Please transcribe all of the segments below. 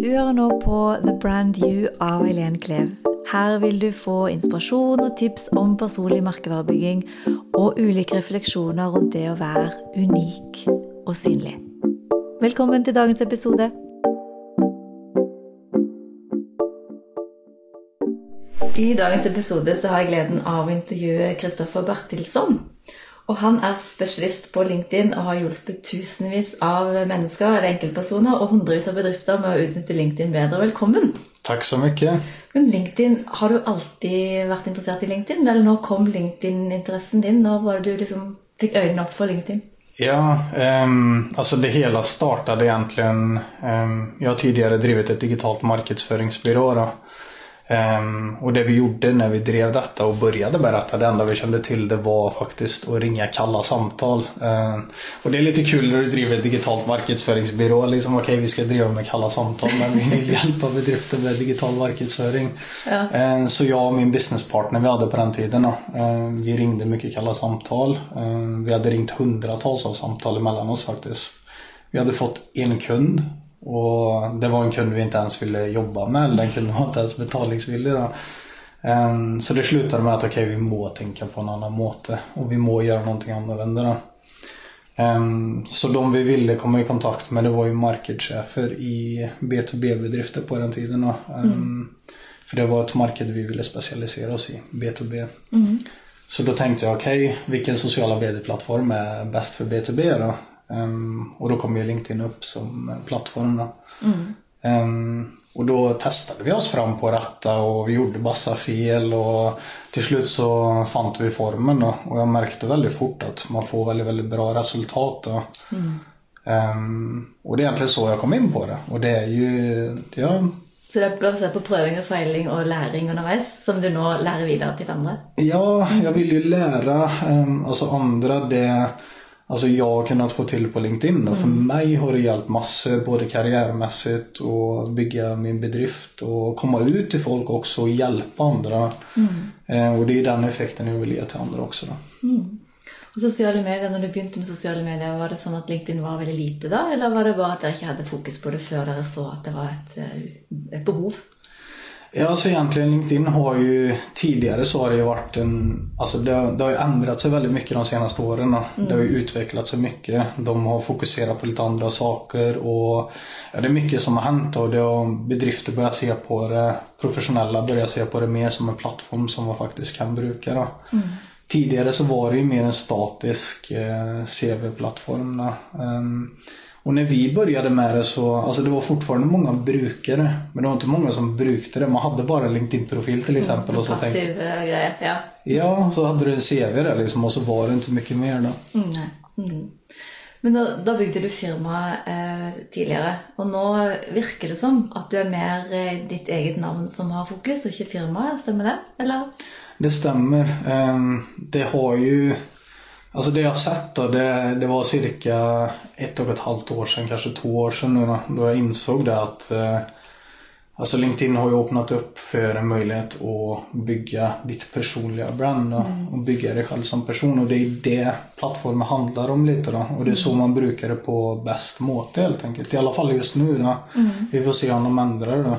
Du hører nå på The Brand You av Eileen Klev. Her vil du få inspirasjon og tips om personlig merkevarebygging og ulike refleksjoner rundt det å være unik og synlig. Velkommen til dagens episode. I dagens episode så har jeg gleden av å intervjue Kristoffer Bertilsson. Og han er spesialist på LinkedIn og har hjulpet tusenvis av mennesker eller enkeltpersoner og hundrevis av bedrifter med å utnytte LinkedIn bedre. Velkommen. Tack så mycket. Men LinkedIn, Har du alltid vært interessert i LinkedIn, eller når kom LinkedIn-interessen din? Når var det du liksom fikk øynene opp for LinkedIn? Ja, um, alltså det hela startade egentligen... Um, jag har tidigare drivit ett digitalt marknadsföringsbyrå. Då. Um, och det vi gjorde när vi drev detta och började berätta, det enda vi kände till det var faktiskt att ringa kalla samtal. Um, och det är lite kul när du driver ett digitalt marknadsföringsbyrå. Liksom, Okej, okay, vi ska driva med kalla samtal men vi vill hjälpa bedrifter med digital marknadsföring. Ja. Um, så jag och min businesspartner vi hade på den tiden, vi ringde mycket kalla samtal. vi hade ringt hundratals av samtal emellan oss faktiskt. Vi hade fått en kund och det var en kund vi inte ens ville jobba med. Den kunden var inte ens betalningsvillig. Då. Um, så det slutade med att okej, okay, vi må tänka på en annan måte och vi må göra någonting annorlunda. Då. Um, så de vi ville komma i kontakt med det var ju marknadschefer i B2B-bedrifter på den tiden. Då. Um, mm. För det var ett marknad vi ville specialisera oss i, B2B. Mm. Så då tänkte jag okej, okay, vilken sociala vd-plattform är bäst för B2B då? Um, och då kom ju LinkedIn upp som plattform. Mm. Um, och då testade vi oss fram på detta och vi gjorde massa fel och till slut så fann vi formen då. och jag märkte väldigt fort att man får väldigt, väldigt bra resultat. Då. Mm. Um, och det är egentligen så jag kom in på det och det är ju, ja, så det basert på prövning och feiling och läring underveis, som du nu lär vidare till andra? Ja, jag vill ju lära um, alltså andra det Alltså jag har kunnat få till på LinkedIn och för mm. mig har det hjälpt massor både karriärmässigt och bygga min bedrift och komma ut till folk också och hjälpa andra. Mm. Eh, och det är den effekten jag vill ge till andra också. Då. Mm. Och sociala medier, när du började med sociala medier, var det så att LinkedIn var väldigt lite då? Eller var det bara att ni inte hade fokus på det för ni såg att det var ett, eh, ett behov? Ja, alltså egentligen LinkedIn har ju tidigare så har det ju varit en, alltså det, har, det har ju ändrat sig väldigt mycket de senaste åren. Mm. Det har ju utvecklat sig mycket. De har fokuserat på lite andra saker och ja, det är mycket som har hänt och det har, bedrifter börjar se på det, professionella börjar se på det mer som en plattform som man faktiskt kan bruka. Mm. Tidigare så var det ju mer en statisk eh, CV-plattform. Um, och när vi började med det så, alltså det var fortfarande många brukare. Men det var inte många som brukade det. Man hade bara en LinkedIn-profil till exempel. Och så passiv tänkte, eh, grej, ja. Ja, så hade du en CV där liksom och så var det inte mycket mer då. Mm, mm. Men då, då byggde du firma eh, tidigare och nu verkar det som att du är mer eh, ditt eget namn som har fokus och inte firma, stämmer det? Eller? Det stämmer. Eh, det har ju Alltså det jag sett då, det, det var cirka ett och ett halvt år sedan, kanske två år sedan nu då, jag insåg det att eh, Alltså LinkedIn har ju öppnat upp för en möjlighet att bygga ditt personliga brand då, mm. och bygga dig själv som person och det är det plattformen handlar om lite då och det är så man brukar det på bäst måte helt enkelt. I alla fall just nu då. Mm. Vi får se om de ändrar det då.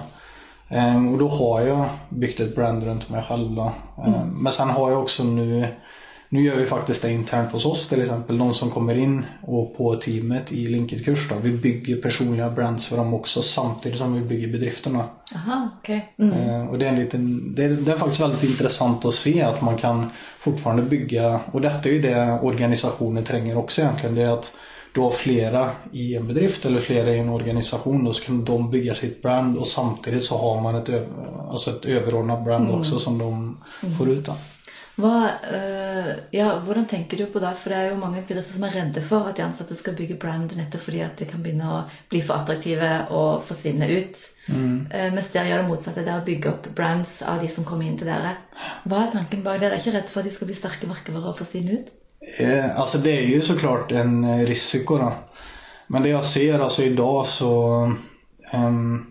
Ehm, och då har jag byggt ett brand runt mig själv då. Ehm, mm. Men sen har jag också nu nu gör vi faktiskt det internt hos oss till exempel. De som kommer in och på teamet i Linkit-kurs då. Vi bygger personliga brands för dem också samtidigt som vi bygger bedrifterna. Aha, okay. Mm. Eh, och det är, en liten, det är, det är faktiskt väldigt intressant att se att man kan fortfarande bygga, och detta är ju det organisationer tränger också egentligen. Det är att du har flera i en bedrift eller flera i en organisation. Då så kan de bygga sitt brand och samtidigt så har man ett, alltså ett överordnat brand mm. också som de får ut. Hva, uh, ja, hvordan tenker du på det? For det er jo mange bedrifter som er redde for at de ansatte skal bygge brand nettopp fordi at de kan begynne å bli for attraktive og forsvinne ut. Mm. Uh, mens dere gjør det motsatte. Det er å bygge opp brands av de som kommer inn til dere. Hva er tanken bak det? Dere er ikke redd for at de skal bli sterke merkevarer og forsvinne ut? Eh, alltså det är ju såklart en risiko då. Men det jag ser alltså idag så um,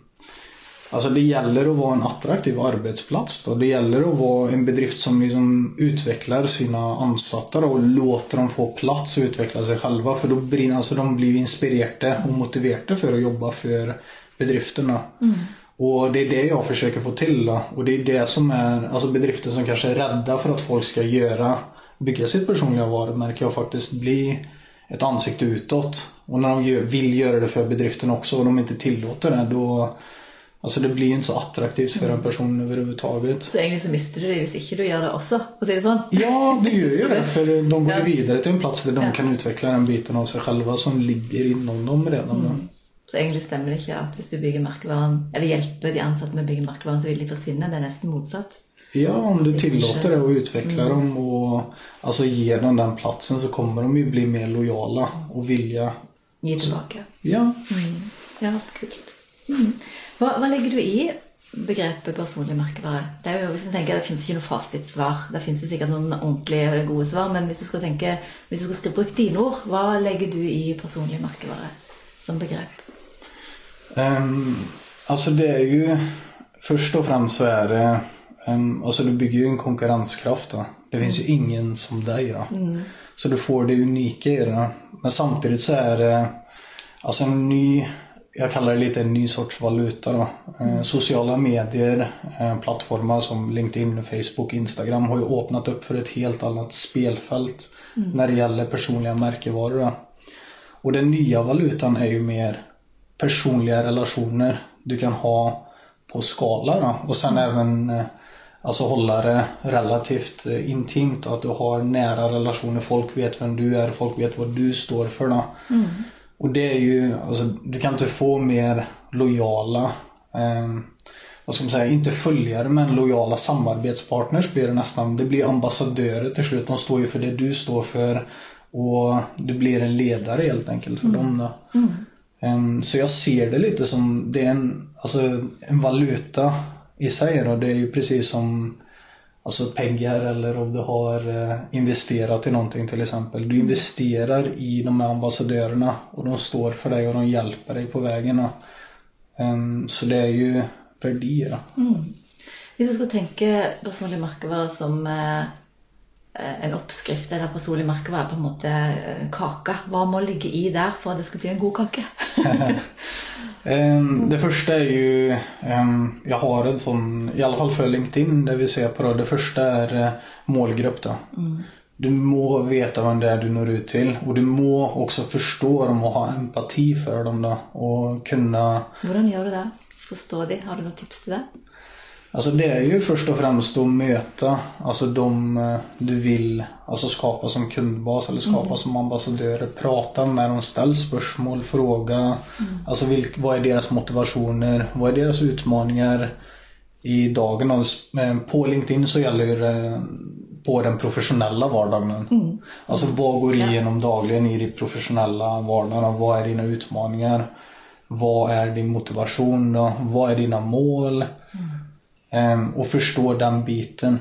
Alltså det gäller att vara en attraktiv arbetsplats. Då. Det gäller att vara en bedrift som liksom utvecklar sina ansatta då, och låter dem få plats och utveckla sig själva. För då blir alltså, de blir inspirerade och motiverade för att jobba för bedrifterna. Och det är det jag försöker få till då. Och det är det som är, alltså bedrifter som kanske är rädda för att folk ska göra, bygga sitt personliga varumärke och faktiskt bli ett ansikte utåt. Och när de vill göra det för bedriften också och de inte tillåter det då Alltså det blir ju inte så attraktivt för en person överhuvudtaget. Så egentlig så mister du det hvis ikke du gjør det også, for å si det sånn. Ja, det gör ju det. För de går Ja. vidare till en plats där de Ja. kan utveckla den biten av sig själva som ligger inom dem redan. då. Så egentlig stemmer det ikke at hvis du bygger merkevaren, eller hjelper de ansatte med å bygge merkevaren, så vil de forsvinne. Det er nesten motsatt. Ja, om du tillåter det och utvecklar dem och alltså ger dem den platsen så kommer de ju bli mer lojala och vilja. Gi tilbake. Ja, Ja, kult. Mm. Hva, hva legger du i begrepet personlig merkevare? Det er jo, hvis vi tenker, det finnes ikke noe fasitsvar. Det finnes jo sikkert noen ordentlige gode svar, men hvis du skal tenke, hvis du skal bruke dine ord, hva legger du i personlig merkevare som begrep? Ehm, alltså det är ju först och främst så är det ehm, alltså du bygger ju en konkurrenskraft då. Det finns ju ingen som dig då. Så du får det unika i det. Men samtidigt så är det alltså en ny jag kallar det lite en ny sorts valuta då. Eh, sociala medier, eh, plattformar som LinkedIn, Facebook, Instagram har ju öppnat upp för ett helt annat spelfält när det gäller personliga märkevaror. Då. Och den nya valutan är ju mer personliga relationer du kan ha på skala då. och sen även eh, alltså hålla det relativt eh, intimt och att du har nära relationer. Folk vet vem du är, folk vet vad du står för då. Och det är ju, alltså du kan inte få mer lojala eh, vad ska man säga, inte följare men lojala samarbetspartners blir det nästan. Det blir ambassadörer till slut. De står ju för det du står för och du blir en ledare helt enkelt för dem. Då. Em, Så jag ser det lite som, det är en, alltså, en valuta i sig då. Det är ju precis som alltså pengar eller om du har eh, investerat i någonting till exempel. Du investerar i de här ambassadörerna och de står för dig och de hjälper dig på vägen. Em, Så det är ju då. Hvis du skal tenke personlig merkevare som eh, en oppskrift eller personlig merkevare på en måte eh, kake, hva må ligge i der for at det skal bli en god kake? Em, Det första är ju, em, jag har en sån, i alla fall för LinkedIn, där vi ser på det. Det första är eh, målgrupp då. Du må veta vem det är du når ut till och du må också förstå dem och ha empati för dem då. Och kunna, Hvordan gjør du det? Forstå de? Har du noen tips til det? Alltså det är ju först och främst att möta, alltså de eh, du vill alltså skapa som kundbas eller skapa som ambassadörer. Prata med dem, ställ spörsmål, fråga. Alltså vilk, vad är deras motivationer? Vad är deras utmaningar? i dagen. Och eh, På LinkedIn så gäller det på den professionella vardagen. Alltså vad går igenom dagligen i din professionella vardag? Vad är dina utmaningar? Vad är din motivation? Då? Vad är dina mål? Ehm, och förstå den biten.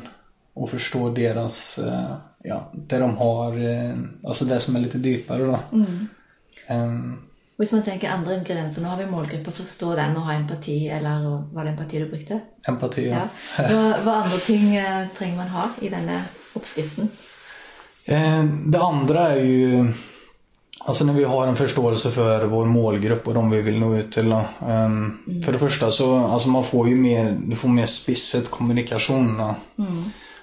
Och förstå deras, eh, ja, det de har, eh, alltså det som är lite djupare då. Ehm, Hvis man tenker andre ingredienser, nå har vi målgruppe, forstå den og ha empati, eller var det empati du brukte? empati. Ja. Hva, hva andre ting eh, man ha i denne oppskriften? Eh, Det andra är ju Alltså när vi har en förståelse för vår målgrupp och de vi vill nå ut till. då. Ehm, För det första så alltså man får ju mer, du får mer spissigt kommunikation. Då.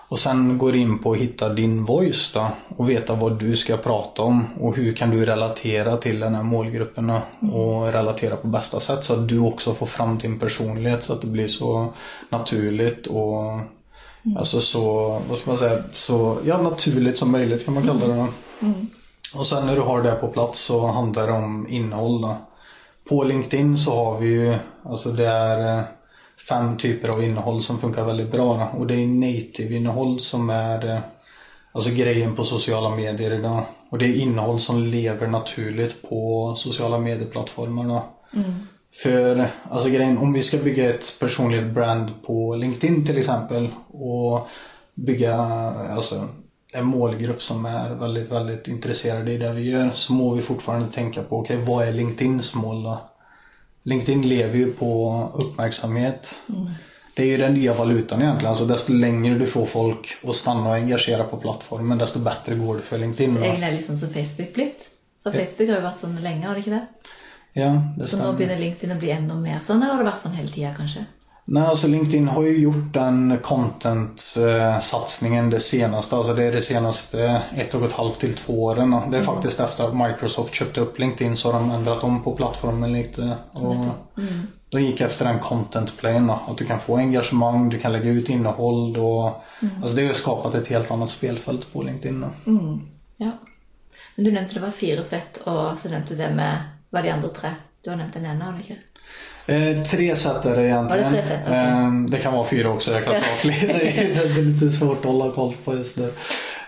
Och sen går in på att hitta din voice då, och veta vad du ska prata om och hur kan du relatera till den här målgruppen då, och relatera på bästa sätt så att du också får fram din personlighet så att det blir så naturligt och alltså så, vad ska man säga, så ja, naturligt som möjligt kan man kalla det. Och sen när du har det på plats så handlar det om innehåll. Då. På LinkedIn så har vi ju, alltså det är eh, fem typer av innehåll som funkar väldigt bra. Och det är native-innehåll som är eh, alltså grejen på sociala medier idag. Och det är innehåll som lever naturligt på sociala medieplattformarna. För alltså grejen, om vi ska bygga ett personligt brand på LinkedIn till exempel och bygga alltså, en målgrupp som är väldigt, väldigt intresserade i det vi gör så må vi fortfarande tänka på, okej vad är LinkedIns mål då? LinkedIn lever ju på uppmärksamhet. Det är ju den nya valutan egentligen. Alltså desto längre du får folk att stanna och engagera på plattformen desto bättre går det för LinkedIn. Det litt sånn som Facebook blitt. For Facebook har jo vært sånn lenge, har det ikke det? Ja, det Så stämmer. begynner LinkedIn å bli enda mer sånn, eller har det vært sånn hele tida, kanskje? Nej, alltså LinkedIn har ju gjort den content-satsningen det senaste. Alltså det är det senaste ett och ett halvt till två åren. Det är faktiskt efter att Microsoft köpte upp LinkedIn så har de ändrat om på plattformen lite. Och De gick efter den content-playen. då. Att du kan få engagemang, du kan lägga ut innehåll. Och, Alltså det har skapat ett helt annat spelfält på LinkedIn. då. Ja. Men du nevnte det var fire sett, og så nevnte du det med Var de andre tre? Du har nevnt den har du ikke? Eh, tre sätt är det egentligen. Det sätt? Okej. eh, det kan vara fyra också. Jag kanske har fler. det är lite svårt att hålla koll på just det.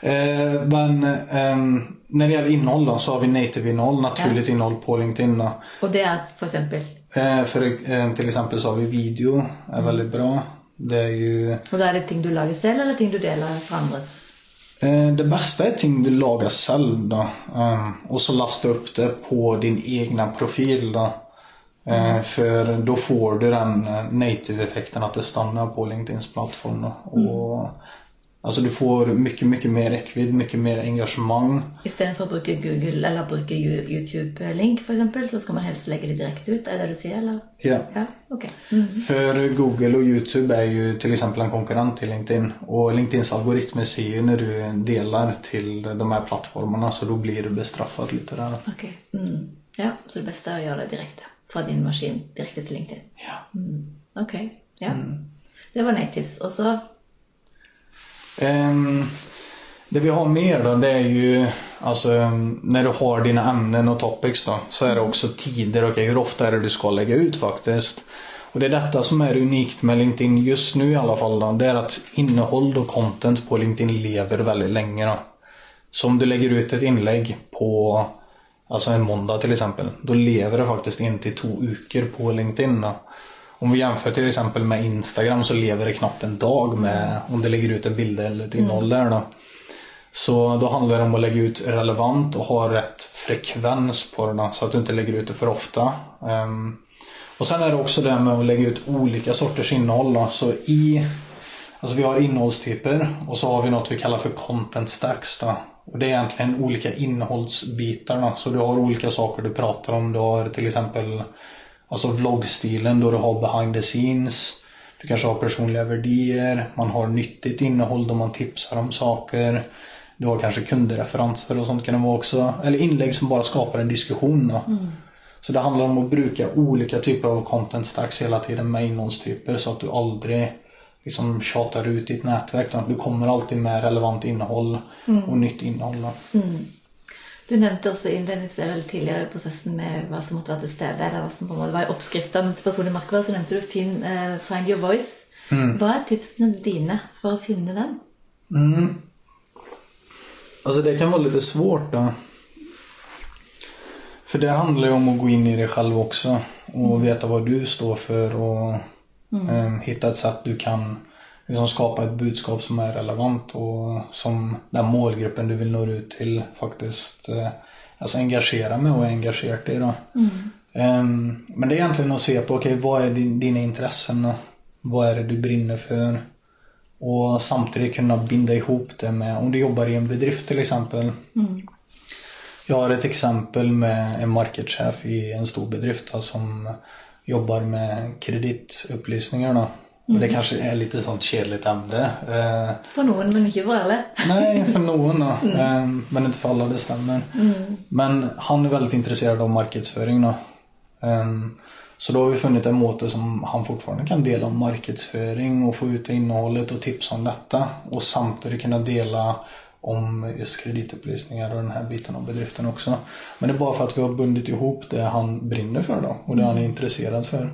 Eh, men ehm, när det gäller innehåll då, så har vi native-innehåll, naturligt innehåll på LinkedIn. Då. Og det er for eksempel Eh, för eh, till exempel så har vi video, är väldigt bra. Det är ju Og da er det ting du lager selv, eller ting du deler fra andres? Eh, Det bästa är ting du lagar själv då. Eh, Och så lasta upp det på din egna profil då. Eh, För då får du den eh, native-effekten att det stannar på LinkedIns plattform. Då. Och, alltså du får mycket, mycket mer räckvidd, mycket mer engagemang. Istedenfor å bruke Google eller bruke Yo- YouTube-link, f.eks., så skal man helst legge det direkte ut? Er det du sier, eller? Ja. Ja, ok. Mm. För Google och Youtube är ju till exempel en konkurrent till LinkedIn. Och LinkedIns algoritmer ser ju när du delar till de här plattformarna så då blir du bestraffad lite där. Ok. Mm. Ja, så det beste er å gjøre det direkte. Fra din maskin direkte til LinkedIn. Ja. Ok. Ja. Det var natives. Og så Ehm, det vi har mer då det är ju alltså ehm, när du har dina ämnen och topics då så är det också tider. Okej, hur ofta är det du ska lägga ut faktiskt? Och det är detta som är unikt med LinkedIn just nu i alla fall. Då, det är att innehåll och content på LinkedIn lever väldigt länge. Då. Så om du lägger ut ett inlägg på alltså en måndag till exempel. Då lever det faktiskt en till två veckor på LinkedIn. Om vi jämför till exempel med Instagram så lever det knappt en dag med om du lägger ut en bild eller ett innehåll där. Då. Så då handlar det om att lägga ut relevant och ha rätt frekvens på det då, så att du inte lägger ut det för ofta. Ehm, och sen är det också det med att lägga ut olika sorters innehåll. Då. Så i, alltså vi har innehållstyper och så har vi något vi kallar för content stacks. Då. Och det är egentligen olika innehållsbitar. Då. Så du har olika saker du pratar om. Du har till exempel alltså vloggstilen då du har behind the scenes. Du kanske har personliga värderingar. Man har nyttigt innehåll då man tipsar om saker. Du har kanske kundreferenser och sånt kan det vara också. Eller inlägg som bara skapar en diskussion. Då. Så det handlar om att bruka olika typer av content stacks hela tiden med innehållstyper så att du aldrig liksom tjatar ut ditt nätverk. utan Du kommer alltid med relevant innehåll och nytt innehåll. Då. Du nevnte også innlednings- eller tidligere i prosessen med hva som måtte være til stede, eller hva som på en måte var i oppskriften til personlig merkevare, så nevnte du fin, eh, Find Your Voice. Hva er tipsene dine for å finne den? Alltså det kan vara lite svårt då. För det handlar ju om att gå in i det själv också och veta vad du står för och eh, hitta ett sätt du kan liksom skapa ett budskap som är relevant och som den målgruppen du vill nå ut till faktiskt eh, alltså engagera med och är engagerat i. Då. Ehm, men det är egentligen att se på okej vad är din, dina intressen? Vad är det du brinner för? Och samtidigt kunna binda ihop det med, om du jobbar i en bedrift till exempel. Jag har ett exempel med en marketchef i en stor bedrift då, som jobbar med kreditupplysningar. Och det kanske är lite sånt kedligt ämne. Eh, For noen, men ikke for alle. Nej, för någon då. Eh, Men inte för alla, det stämmer. Men han är väldigt intresserad av marknadsföring då. Eh, Så då har vi funnit en måte som han fortfarande kan dela om marknadsföring och få ut innehållet och tipsa om detta. Och samtidigt kunna dela om just kreditupplysningar och den här biten av bedriften också. Men det är bara för att vi har bundit ihop det han brinner för då och det han är intresserad för.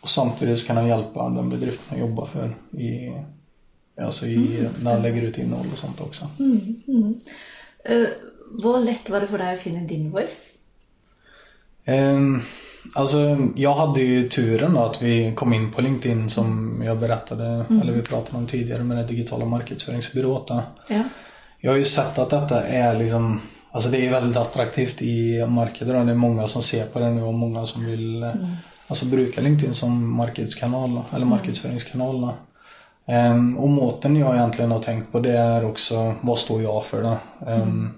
Och samtidigt kan han hjälpa den bedriften han jobbar för i, alltså i, när han lägger ut innehåll och sånt också. Eh, Hvor lett var det for deg å finne din voice? Ehm, alltså, jag hade ju turen att vi kom in på LinkedIn som jag berättade, eller vi pratade om tidigare med det digitala marknadsföringsbyråt. då. Ja. Jag har ju sett att detta är liksom Alltså det är väldigt attraktivt i marknaden och det är många som ser på det nu och många som vill eh, alltså bruka LinkedIn som marknadskanal eller marknadsföringskanal. då. Ehm, och måten jag egentligen har tänkt på det är också vad står jag för då? Ehm,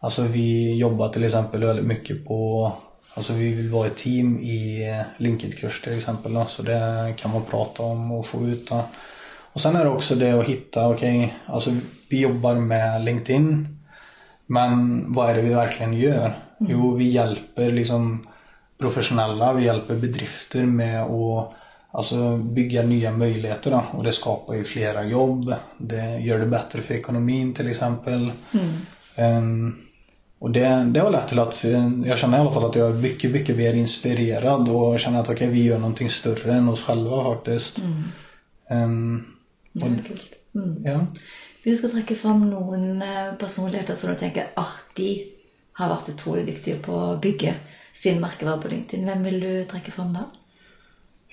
Alltså vi jobbar till exempel väldigt mycket på Alltså vi vill vara ett team i Linkit-kurs till exempel. Då, så det kan man prata om och få ut. Då. Och sen är det också det att hitta, okej, okay, alltså vi jobbar med LinkedIn. Men vad är det vi verkligen gör? Mm. Jo, vi hjälper liksom professionella, vi hjälper bedrifter med att alltså, bygga nya möjligheter. Då. Och det skapar ju flera jobb. Det gör det bättre för ekonomin till exempel. Mm. Um, och det, det har lett till att jag känner i alla fall att jag är mycket, mycket mer inspirerad och känner att okay, vi gör någonting större än oss själva faktiskt. Mm. Um, och, mm. ja. Hvis du skal trekke fram noen eh, personligheter som du tenker ah, de har vært utrolig dyktige på å bygge sin merkevare på LinkedIn, hvem vil du trekke fram da?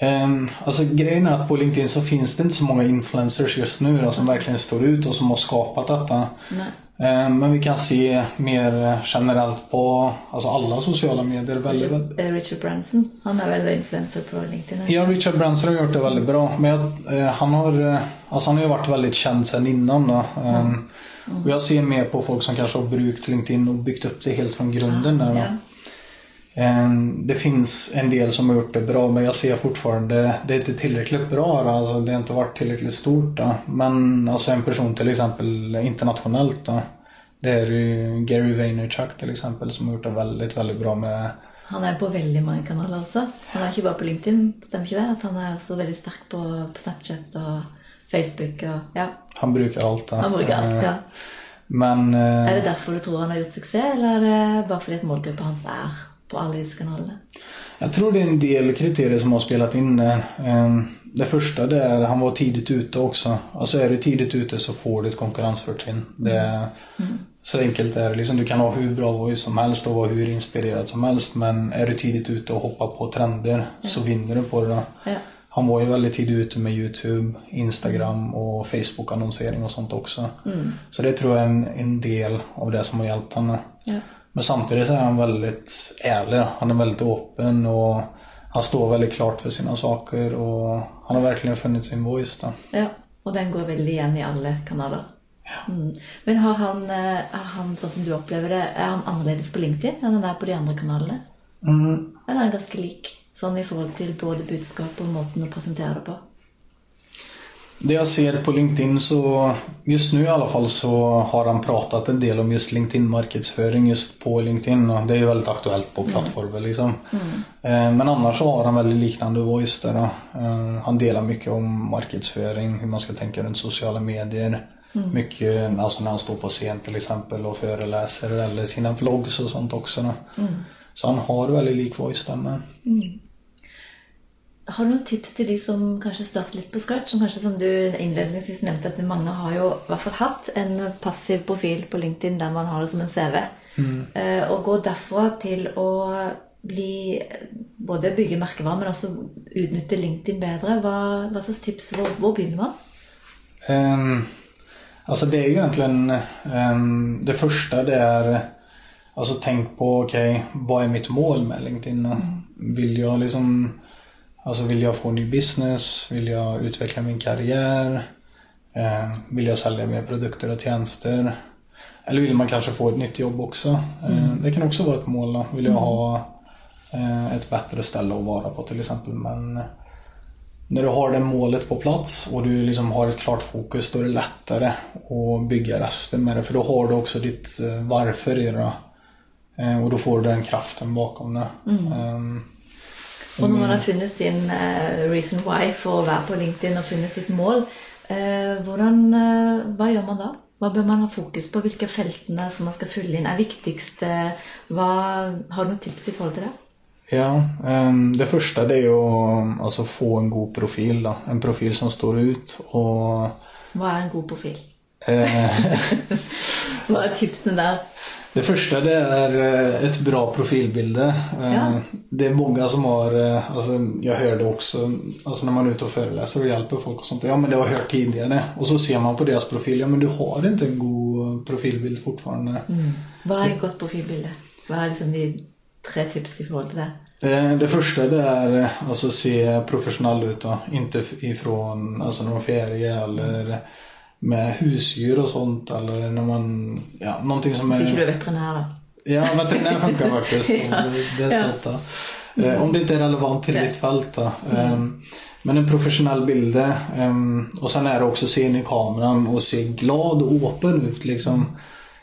Um, alltså grejen är att på LinkedIn så finns det inte så många influencers just nu då, som verkligen står ut och som har skapat detta. Nej. Eh, men vi kan se mer generellt på alltså alla sociala medier. Väldigt, Richard, eh, Richard Branson, han är väl influencer på LinkedIn? Ja, Richard Branson har gjort det väldigt bra. Men jag, eh, han, har, alltså han har ju varit väldigt känd sedan innan. Då. Mm. Och jag ser mer på folk som kanske har brukt LinkedIn och byggt upp det helt från grunden. Där, ja. Det finns en del som har gjort det bra men jag ser fortfarande, det är inte tillräckligt bra. Alltså, det har inte varit tillräckligt stort. Då. Men alltså en person till exempel internationellt då, Det är ju Gary Vaynerchuk till exempel som har gjort det väldigt, väldigt bra med han är på väldigt många kanaler också. Han är inte bara på LinkedIn, stämmer inte det? Att han är så väldigt stark på, på Snapchat och Facebook och ja. Han brukar allt. Då. Han brukar allt, ja. Men, är det därför du tror han har gjort succé eller är det bara för att målgruppen hans är på dessa kanaler? Jag tror det är en del kriterier som har spelat in där. Ehm, det första det är han var tidigt ute också. Alltså är du tidigt ute så får du ett konkurrensförtrin. Det, mm. Så enkelt är det. Liksom, du kan ha hur bra voice som helst och vara hur inspirerad som helst. Men är du tidigt ute och hoppar på trender ja. så vinner du på det. Ja. Han var ju väldigt tidigt ute med Youtube, Instagram och Facebook-annonsering och sånt också. Mm. Så det tror jag är en, en del av det som har hjälpt honom. Ja. Men samtidigt är han väldigt ärlig. Han är väldigt öppen och han står väldigt klart för sina saker och han har verkligen funnit sin voice då. Ja, och den går väl igen i alla kanaler. Ja. Mm. Men har han, eh, han, så som du upplever det, är han annorlunda på LinkedIn än han är på de andra kanalerna? Mm. Eller är han ganska lik? Sån i förhållande till både budskap och måten att presentera det på? Det jag ser på LinkedIn så just nu i alla fall så har han pratat en del om just LinkedIn marknadsföring just på LinkedIn och det är ju väldigt aktuellt på mm. plattformen mm. liksom. Mm. Men annars så har han väldigt liknande voice där. Eh, han delar mycket om marknadsföring, hur man ska tänka runt sociala medier. Mm. Mycket alltså när han står på scen till exempel och föreläser eller sina vlogs och sånt också. Mm. Så han har väldigt lik voice där med. Har du noen tips til de som kanskje starter litt på scratch? Som kanskje som du innledningsvis nevnte, at mange har jo i hvert fall hatt en passiv profil på LinkedIn der man har det som en CV. Mm. Uh, og gå derfra til å bli Både bygge merkevarer, men også utnytte LinkedIn bedre. Hva, hva slags tips? Hvor, hvor begynner man? Um, alltså det är ju egentligen um, Det första det är Alltså tänk på okej, okay, vad är mitt mål med LinkedIn? Mm. Vill jag liksom Alltså vill jag få ny business? Vill jag utveckla min karriär? Eh, vill jag sälja mer produkter och tjänster? Eller vill man kanske få ett nytt jobb också? Eh, mm. Det kan också vara ett mål. Vill jag mm. ha eh, ett bättre ställe att vara på till exempel. Men när du har det målet på plats och du liksom har ett klart fokus då är det lättare att bygga resten med det. För då har du också ditt varför i det. Och då får du den kraften bakom det. Mm. Och när man har funnit sin uh, reason why för att vara på LinkedIn och funnit sitt mål, uh, hvordan, uh, vad gör man då? Vad bör man ha fokus på? Vilka fältene som man ska fylla in är viktigast? Vad, har du något tips i förhållande till det? Ja, det första det är att alltså, få en god profil. Då. En profil som står ut. Och... Vad är en god profil? Vad är tipsen där? Det första det är eh, ett bra profilbilder. Eh, ja. Det är många som har, eh, alltså jag hör det också, alltså när man är ute och föreläser och hjälper folk och sånt. Ja men det har jag hört tidigare. Och så ser man på deras profil, ja men du har inte en god profilbild fortfarande. Mm. Vad är gott profilbild? Vad är liksom de tre tips i förhållande till det? Det första det är alltså se professionell ut då. Inte ifrån alltså någon ferie eller med husdjur och sånt eller när man, ja, någonting som är... Du är veterinär då? Ja, veterinär funkar faktiskt. Ja. Det, det är Ja. Eh, Om det inte är relevant till ditt fält då. Ehm, Men en professionell bild. ehm, Och sen är det också se in i kameran och se glad och öppen ut liksom.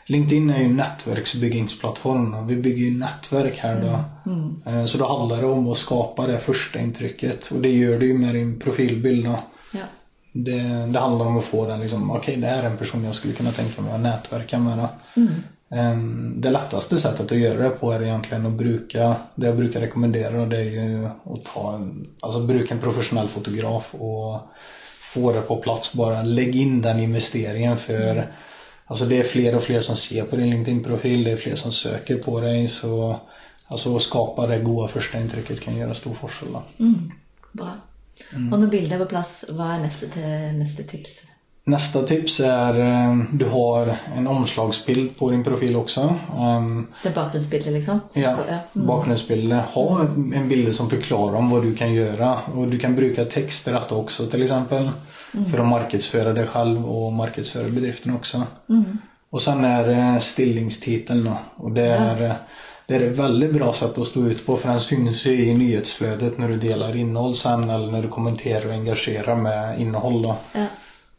LinkedIn är ju en nätverksbyggingsplattform. Vi bygger ju nätverk här då. Eh, Så då handlar det om att skapa det första intrycket. Och det gör du ju med din profilbild då. Det, det handlar om att få den liksom, okej det här är en person jag skulle kunna tänka mig att nätverka med. Då. Ehm, Det lättaste sättet att göra det på är egentligen att bruka, det jag brukar rekommendera det är ju att ta en, alltså bruka en professionell fotograf och få det på plats bara. Lägg in den investeringen för Alltså det är fler och fler som ser på din LinkedIn-profil, det är fler som söker på dig så Alltså att skapa det goda första intrycket kan göra stor forskel. då. Bra. Og når bildet er på plass, hva er neste, til, neste tips? Nästa tips är eh, du har en omslagsbild på din profil också. Ehm, Det er bakgrunnsbildet, liksom? som Ja, ja. bakgrundsbilder. Ha en bild som förklarar om vad du kan göra. Och du kan bruka text i detta också till exempel. För att marknadsföra dig själv och marknadsföra bedriften också. Och sen är det stillingstiteln. Och det är, eh, det är ett väldigt bra sätt att stå ut på för den syns ju i nyhetsflödet när du delar innehåll sen eller när du kommenterar och engagerar med innehåll då. Ja.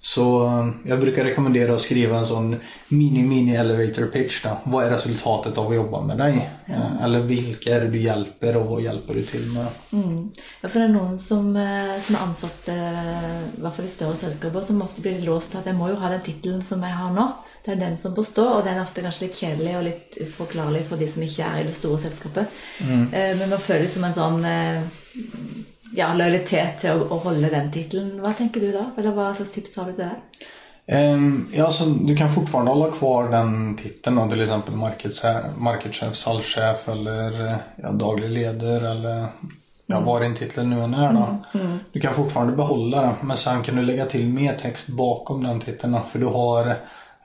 Så eh, jag brukar rekommendera att skriva en sån mini-mini elevator pitch då. Vad är resultatet av att jobba med dig? Eh, Eller vilka är det du hjälper och vad hjälper du till med? Mm. ja, for det er noen som, eh, som er ansatt, i fall i større selskaper, som ofte blir låst til at jeg må jo ha den tittelen som jeg har nå. Det er den som stå, og den er ofte kanskje litt kjedelig og litt uforklarlig for de som ikke er i det store selskapet. Eh, Men man det som en sånn eh, ja, lojalitet til å, å holde den tittelen. Hva tenker du da? Eller hva slags tips har du til det? Ehm, Ja, så du kan fortfarande hålla kvar den titeln då, till exempel marketchef salgschef eller ja, daglig ledare eller ja, vad din titel nu än är då. Du kan fortfarande behålla den men sen kan du lägga till mer text bakom den titeln då, för du har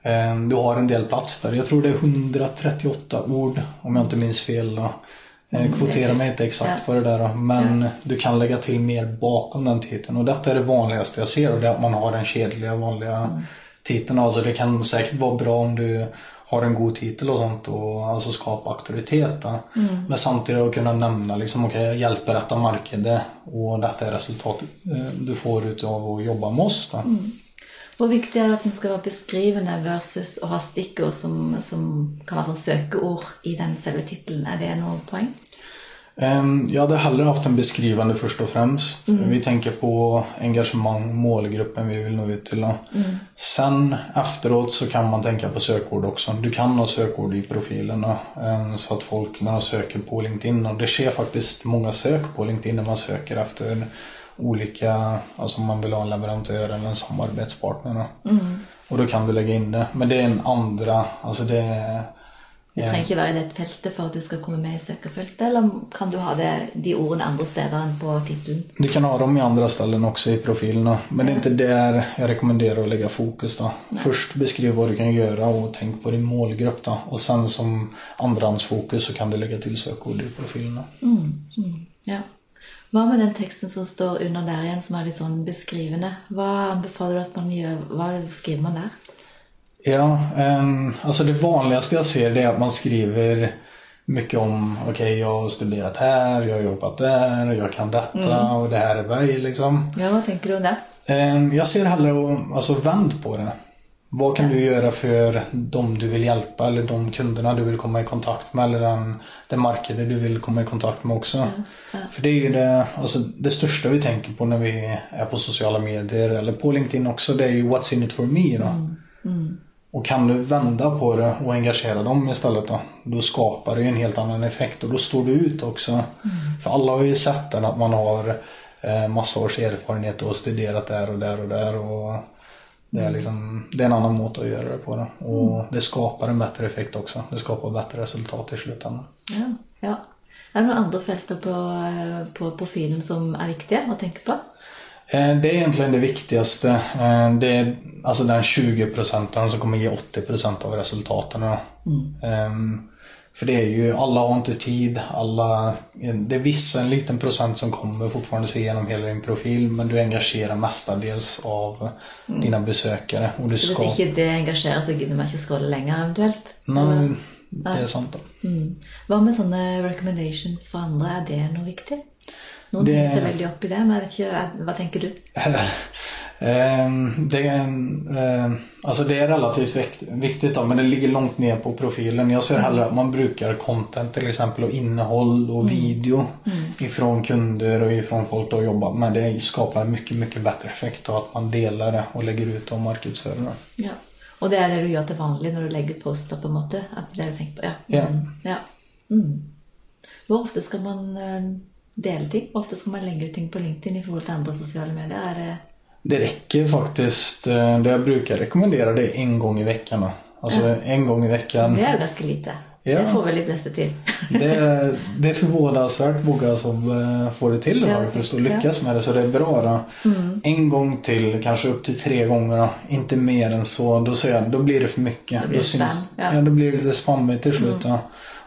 eh, du har en del plats där. Jag tror det är 138 ord om jag inte minns fel. Då. Eh, Kvotera mig inte exakt på det där men du kan lägga till mer bakom den titeln. Och detta är det vanligaste jag ser och det är att man har den kedliga vanliga titeln. Alltså det kan säkert vara bra om du har en god titel och sånt och alltså skapa auktoritet. Då. Men samtidigt att kunna nämna liksom, okej jag hjälper detta marknader och detta är resultatet eh, du får utav att jobba med oss. Då. Hvor viktig er det at den skal være beskrivende versus å ha stikkord som, som kan være søkeord i den selve tittelen? Er det noe poeng? Ehm, Jag hade hellre haft en beskrivande först och främst. Vi tänker på engagemang, målgruppen vi vill nå ut till. Då. Sen efteråt så kan man tänka på sökord också. Du kan ha sökord i profilen då, ehm, så att folk när de söker på LinkedIn och det sker faktiskt många sök på LinkedIn när man söker efter olika, alltså om man vill ha en leverantör eller en samarbetspartner. Då. Och då kan du lägga in det. Men det är en andra, alltså det är Det trenger ikke være i det feltet for at du skal komme med i søkerfeltet, eller kan du ha det, de ordene andre steder enn på tittelen? Du kan ha dem i andra ställen också i profilerna. Men det är inte där jag rekommenderar att lägga fokus. Då. Först beskriv vad du kan göra och tänk på din målgrupp. Då. Och sen som andrahandsfokus så kan du lägga till sökord i profilerna. Ja. Hva med den teksten som står under der igjen, som er litt sånn beskrivende? Hva anbefaler du at man gjør? Hva skriver man der? Ja, ehm, alltså det vanligaste jag ser det är att man skriver mycket om, okej jag har studerat här, jag har jobbat där, jag kan detta och det här är mig liksom. Ja, hva tenker du om det? Ehm, Jag ser hellre att alltså, vänd på det. Vad kan du göra för de du vill hjälpa eller de kunderna du vill komma i kontakt med eller den, den marknaden du vill komma i kontakt med också. För det är ju det, alltså, det största vi tänker på när vi är på sociala medier eller på LinkedIn också. Det är ju what's in it for me då. Och kan du vända på det och engagera dem istället då. Då skapar det en helt annan effekt och då står du ut också. För alla har ju sett den att man har eh, massa års erfarenhet och studerat där och där och där. Och det, är liksom, det är en annan måte att göra det på. Det. Och det skapar en bättre effekt också. Det skapar bättre resultat i slutändan. Ja. ja. Er det noen andre felter på, på profilen som er viktige å tenke på? Eh, Det är egentligen det viktigaste. Eh, Det är alltså den 20 procenten som kommer ge 80 procent av resultaten. då. För det är ju, alla har inte tid. Alla, det är vissa, en liten procent som kommer fortfarande se igenom hela din profil. Men du engagerar mestadels av dina besökare. Och du Så ska, hvis ikke det engasjerer, så gidder man ikke scrolle lenger eventuelt? nej, det är sånt då. Mm. Hva med sånne recommendations for andre? Er det noe viktig? Noen Det- seg veldig i det, men jeg vet ikke, hva tenker du? Ehm, det, är en, ehm, alltså det är relativt vikt, viktigt då, men det ligger långt ner på profilen. Jag ser hellre att man brukar content till exempel och innehåll och video ifrån kunder och ifrån folk du har jobbat med. Det skapar mycket, mycket bättre effekt och att man delar det och lägger ut det och marknadsför det. Ja. Og det er det du gjør til vanlig når du legger ut poster, på en måte? At det er det du tenker på? Ja. Mm. ja. Mm. Hvor ofte skal man eh, dele ting? Hvor ofte skal man legge ut ting på LinkedIn i forhold til andre sosiale medier? Er det Det räcker faktiskt. eh, Det jag brukar rekommendera det är en gång i veckan. då. Alltså en gång i veckan. Det jo ganske lite. Ja. Det får vel de fleste til. Det, det är förvånansvärt många som eh, får det till Ja, faktiskt och lyckas med det så det är bra. Då. Mm. En gång till, kanske upp till tre gånger. Då. Inte mer än så. Då, jag, då blir det för mycket. Då blir det spam, ja. ja. då blir det lite spammigt till slut. Då.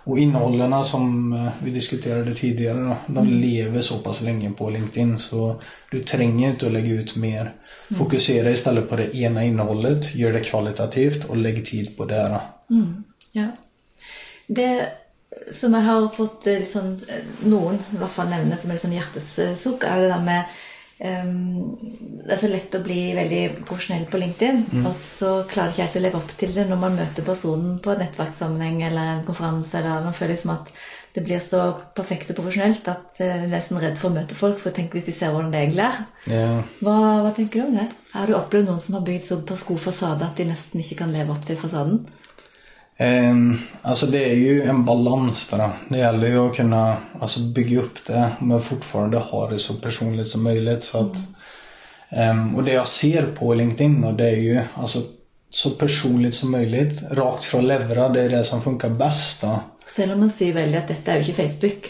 Och innehållen som eh, vi diskuterade tidigare, då, de Mm. lever så pass länge på LinkedIn så du tränger inte att lägga ut mer. Mm. Fokusera istället på det ena innehållet, gör det kvalitativt och lägg tid på det. Då. Ja. Det som jeg har fått eh, sånn, eh, noen i hvert fall nevne som er sånn hjertesukk, er det der med ehm, Det er så lett å bli veldig profesjonell på LinkedIn, og så klarer ikke helt å leve opp til det når man møter personen på et nettverkssammenheng eller en konferanse. eller Man føler liksom at det blir så perfekt og profesjonelt at eh, jeg er nesten redd for å møte folk. For tenk hvis de ser hvordan det egentlig er. Ja. Hva, hva tenker du om det? Har du opplevd noen som har bygd såpass god fasade at de nesten ikke kan leve opp til fasaden? Ehm, alltså det är ju en balans där. Det gäller ju att kunna alltså bygga upp det men fortfarande ha det så personligt som möjligt. Så att, ehm, och det jag ser på LinkedIn och det är ju alltså så personligt som möjligt. Rakt från levra, det är det som funkar bäst. Då. Selv om man sier veldig at dette er jo ikke Facebook,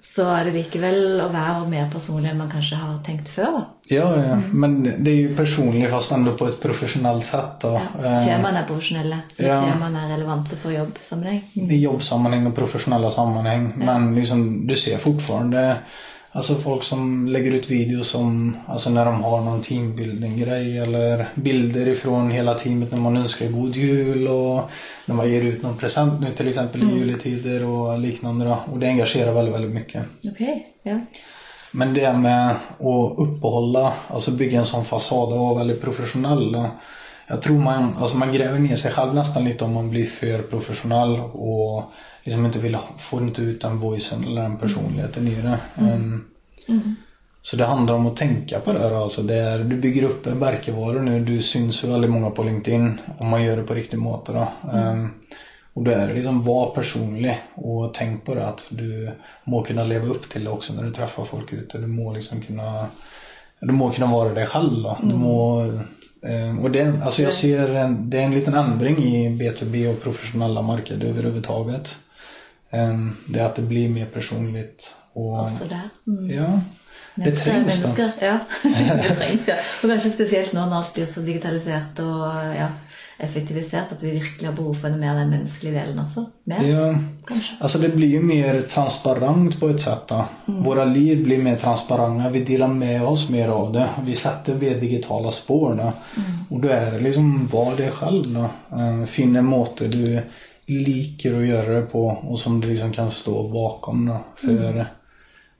så er det likevel å være mer personlig enn man kanskje har tenkt før. Ja, ja. men det är ju personligt fast ändå på ett professionellt sätt. Då. Ja. Temaene er profesjonelle. Ja. Temaene er relevante for jobbsammenheng. i jobbsammanhang och professionella sammanhang. Men liksom, du ser fortfarande alltså folk som lägger ut videos som alltså när de har någon teambuilding-grej eller bilder ifrån hela teamet när man önskar god jul och när man ger ut någon present nu till exempel i juletider och liknande. Då. Och det engagerar väldigt, väldigt mycket. Ok, ja. Men det med att uppehålla, alltså bygga en sån fasad och vara väldigt professionell. Jag tror man, alltså man gräver ner sig själv nästan lite om man blir för professionell och liksom inte vill, får inte ut den voicen eller den personligheten i det. Ehm, Så det handlar om att tänka på det här. Alltså det är, du bygger upp en märkevara nu, du syns ju väldigt många på LinkedIn om man gör det på riktig måte. Då. Ehm, och då är det liksom, var personlig och tänk på det att du må kunna leva upp till det också när du träffar folk ute. Du må liksom kunna, du må kunna vara dig själv. Då. Du må, eh, och det, alltså jag ser en, det är en liten ändring i B2B och professionella marknader överhuvudtaget. Ehm, Det är att det blir mer personligt. Och, Også der. Mm. ja, det trengs mennesker. Ja. det trengs, ja. Og kanskje spesielt nå når alt blir så digitalisert og ja, effektivisert, at vi virkelig har behov den mer den menneskelige delen også. Mer, Ja, kanskje. alltså det blir ju mer transparent på ett sätt. Då. Våra liv blir mer transparenta. Vi delar med oss mer av det. Vi sätter mer digitala spår. Då. Och då är det liksom, var det själv. Då. Eh, Finn en måte du liker att göra det på och som du liksom kan stå bakom. Då. För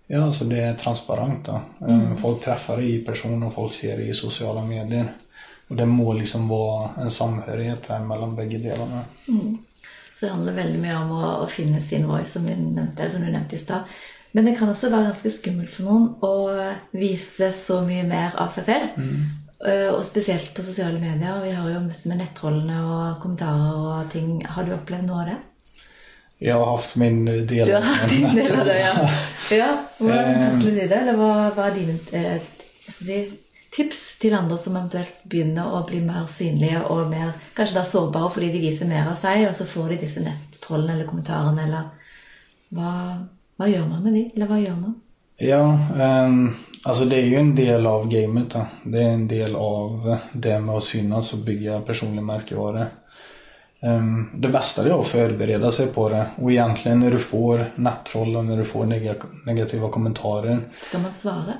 ja, alltså det är transparent. Då. Eh, Folk träffar dig i person och folk ser dig i sociala medier. Och det må liksom vara en samhörighet här mellan bägge delarna. Så det handler veldig mye om å finne sin voice, som, eller som du nevnte i stad. Men det kan også være ganske skummelt for noen å vise så mye mer av seg selv. Eh, Og spesielt på sosiale medier. Vi har jo om dette med nettrollene og kommentarer og ting. Har du opplevd noe av det? Jag har haft min del Du har hatt din del av det, ja. ja. Hvordan Eh. takler de det? Eller hva, hva er dine eh, tips til andre som eventuelt begynner å bli mer synlige og mer, kanskje da sårbare fordi de viser mer av seg, og så får de disse nettrollene eller kommentarene, eller hva, hva gjør man med de? Eller hva gjør man? Ja, ehm, alltså det är ju en del av gamet. Då. Det är en del av det med att synas och bygga personlig märkevara. Ehm, det bästa är att förbereda sig på det och egentligen när du får nettroll och när du får neg- negativa kommentarer. Skal man svare?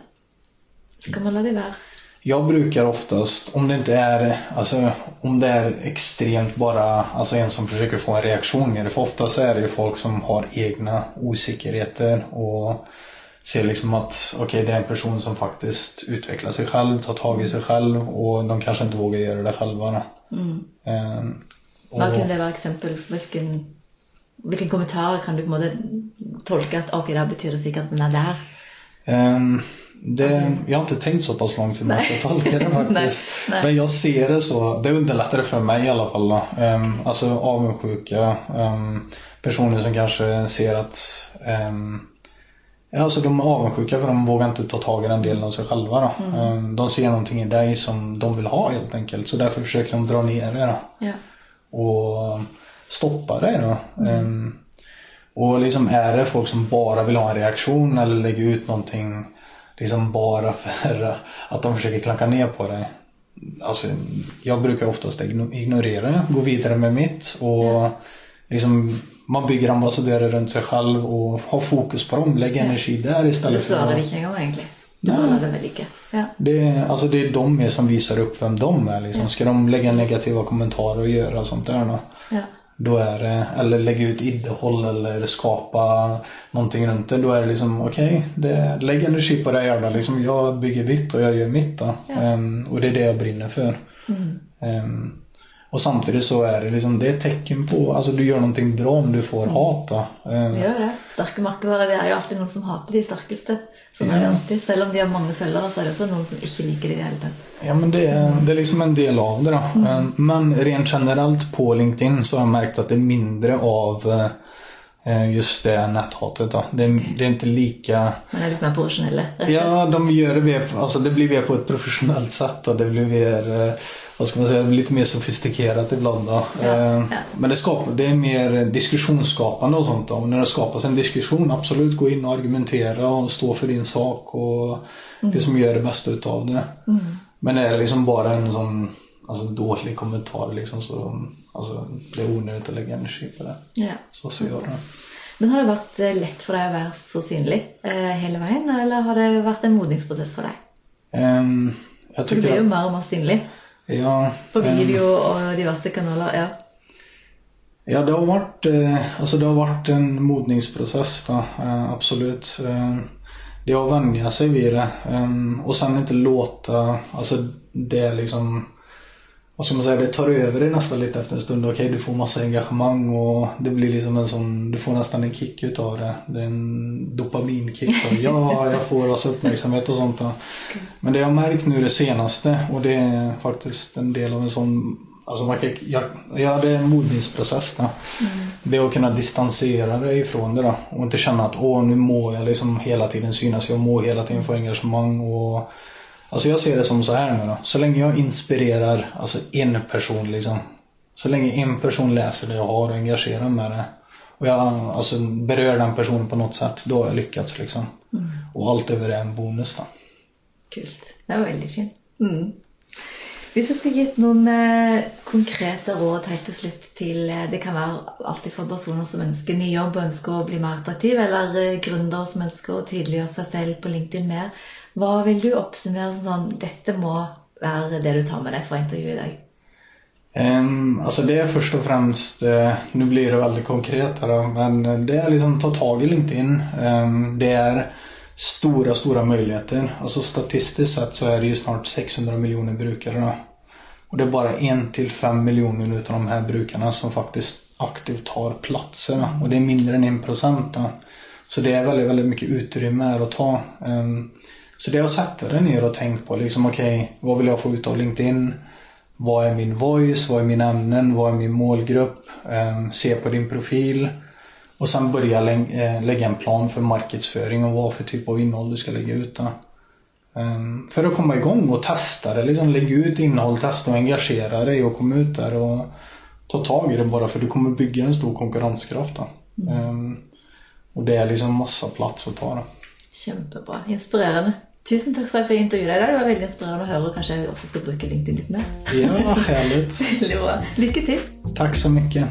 Skal man la de være? Jag brukar oftast, om det inte är, alltså om det är extremt bara, alltså en som försöker få en reaktion i det. För oftast är det ju folk som har egna osäkerheter och ser liksom att okej okay, det är en person som faktiskt utvecklar sig själv, tar tag i sig själv och de kanske inte vågar göra det själva. Mm. Um, Vad kan det vara exempel? Vilken, vilken kommentar kan du på något tolka att okej okay, det här betyder säkert att den är där? Um, det, jag har inte tänkt så pass långt hur man ska tolka det faktiskt. nej, nej. Men jag ser det så. Det underlättar för mig i alla fall. Um, alltså avundsjuka. Um, personer som kanske ser att um, alltså de är avundsjuka för de vågar inte ta tag i den delen av sig själva. Då. Mm. De ser någonting i dig som de vill ha helt enkelt. Så därför försöker de dra ner det. Ja. Och stoppa det. Då. Mm. Och liksom är det folk som bara vill ha en reaktion eller lägger ut någonting liksom bara för att de försöker klanka ner på dig. Alltså, jag brukar oftast ignorera det, gå vidare med mitt och ja. liksom man bygger ambassadörer runt sig själv och har fokus på dem, lägger ja. energi där istället. Du inte en gång egentligen. Du håller väl lika. Ja. Det, alltså det är de som visar upp vem de är. Liksom. Ska de lägga negativa kommentarer och göra sånt där då? Ja. Då är det, eller lägga ut innehåll eller skapa någonting runt det. Då är det liksom okej, okay, lägg energi på det jävla liksom. Jag bygger mitt och jag gör mitt då. Ja. Um, och det är det jag brinner för. Mm. Um, och samtidigt så är det liksom, det är ett tecken på, alltså du gör någonting bra om du får mm. hata. Um, det gör det. Starka marknader, det är ju alltid någon som hatar de starkaste. Sånn er det alltid. Selv om de har mange følgere, så er det også noen som ikke liker det i det hele tatt. Ja, men det är, det är liksom en del av det. Då. Mm. Men rent generellt på LinkedIn så har jag märkt att det är mindre av eh, just det näthatet. Då. Det, okay. det är inte lika... Man är lite mer professionella? Ja, de gör det alltså det blir mer på ett professionellt sätt. Och det blir mer eh, vad ska man säga, lite mer sofistikerat ibland. Då. Ja, eh, ja. Men det, skapar, det är mer diskussionsskapande och sånt. Då. När det skapas en diskussion, absolut gå in och argumentera och stå för din sak och mm. det som gör det bästa utav det. Mm. Men är det liksom bara en sån alltså, dålig kommentar liksom, så alltså, det är onödigt att lägga energi på det. Ja. Så ser jag det. Men har det varit eh, lätt för dig att vara så synlig eh, hela vägen eller har det varit en modningsprocess för dig? Um, jag tycker du blir ju mer och mer synlig. Ja, På video och diverse kanaler, ja. Ja, det har varit, eh, alltså det har varit en modningsprocess då, eh, absolut. Eh, det är att vänja sig vid det och sen inte låta, alltså det liksom vad ska man säga, det tar över dig nästan lite efter en stund. Okej, okay, du får massa engagemang och det blir liksom en sån, du får nästan en kick utav det. Det är en dopaminkick. Då. Ja, jag får alltså uppmärksamhet och sånt. Men det jag har märkt nu det senaste och det är faktiskt en del av en sån Alltså man kan, ja, ja, det är en mogningsprocess. Då. Mm. Det är att kunna distansera dig ifrån det då. Och inte känna att åh, nu må jag liksom hela tiden synas. Jag må hela tiden få engagemang. Och Alltså jag ser det som så här nu då. Så länge jag inspirerar alltså en person liksom. Så länge en person läser det jag har och engagerar med det. Och jag alltså, berör den personen på något sätt. Då har jag lyckats liksom. Mm. Och allt över är en bonus då. Kul. Det var väldigt fint. Mm. Hvis du skulle gitt noen eh, konkrete råd helt til slutt til eh, Det kan være alltid fra personer som ønsker ny jobb og ønsker å bli mer attraktiv, eller eh, gründere som ønsker å tydeliggjøre seg selv på LinkedIn mer. Hva vil du oppsummere som sånn Dette må være det du tar med deg fra intervjuet i dag? Um, alltså det är först och främst, uh, eh, nu blir det väldigt konkret här då, men eh, det är liksom ta tag i LinkedIn. Um, det är stora, stora möjligheter. Alltså statistiskt sett så är det ju snart 600 miljoner brukare då. Och det är bara 1 till 5 miljoner utav de här brukarna som faktiskt aktivt tar platser. Och det är mindre än 1 procent. Så det är väldigt, väldigt mycket utrymme här att ta. Um, så det har satt det ner och tänkt på liksom okej, okay, vad vill jag få ut av LinkedIn? Vad är min voice? Vad är mina ämnen? Vad är min målgrupp? Um, se på din profil. Och sen börja lä äh, lägga en plan för marknadsföring och vad för typ av innehåll du ska lägga ut. Um, för att komma igång och testa det. Liksom, lägg ut innehåll, testa och engagera dig och komma ut där och ta tag i det bara för du kommer bygga en stor konkurrenskraft. Mm. Um, och det är liksom massa plats att ta. Då. Jättebra, inspirerande. Tusen tack för att jag fick intervjua dig. Det var väldigt inspirerande att höra och kanske jag också ska bruka LinkedIn lite mer. Ja, härligt. Lycka till. Tack så mycket.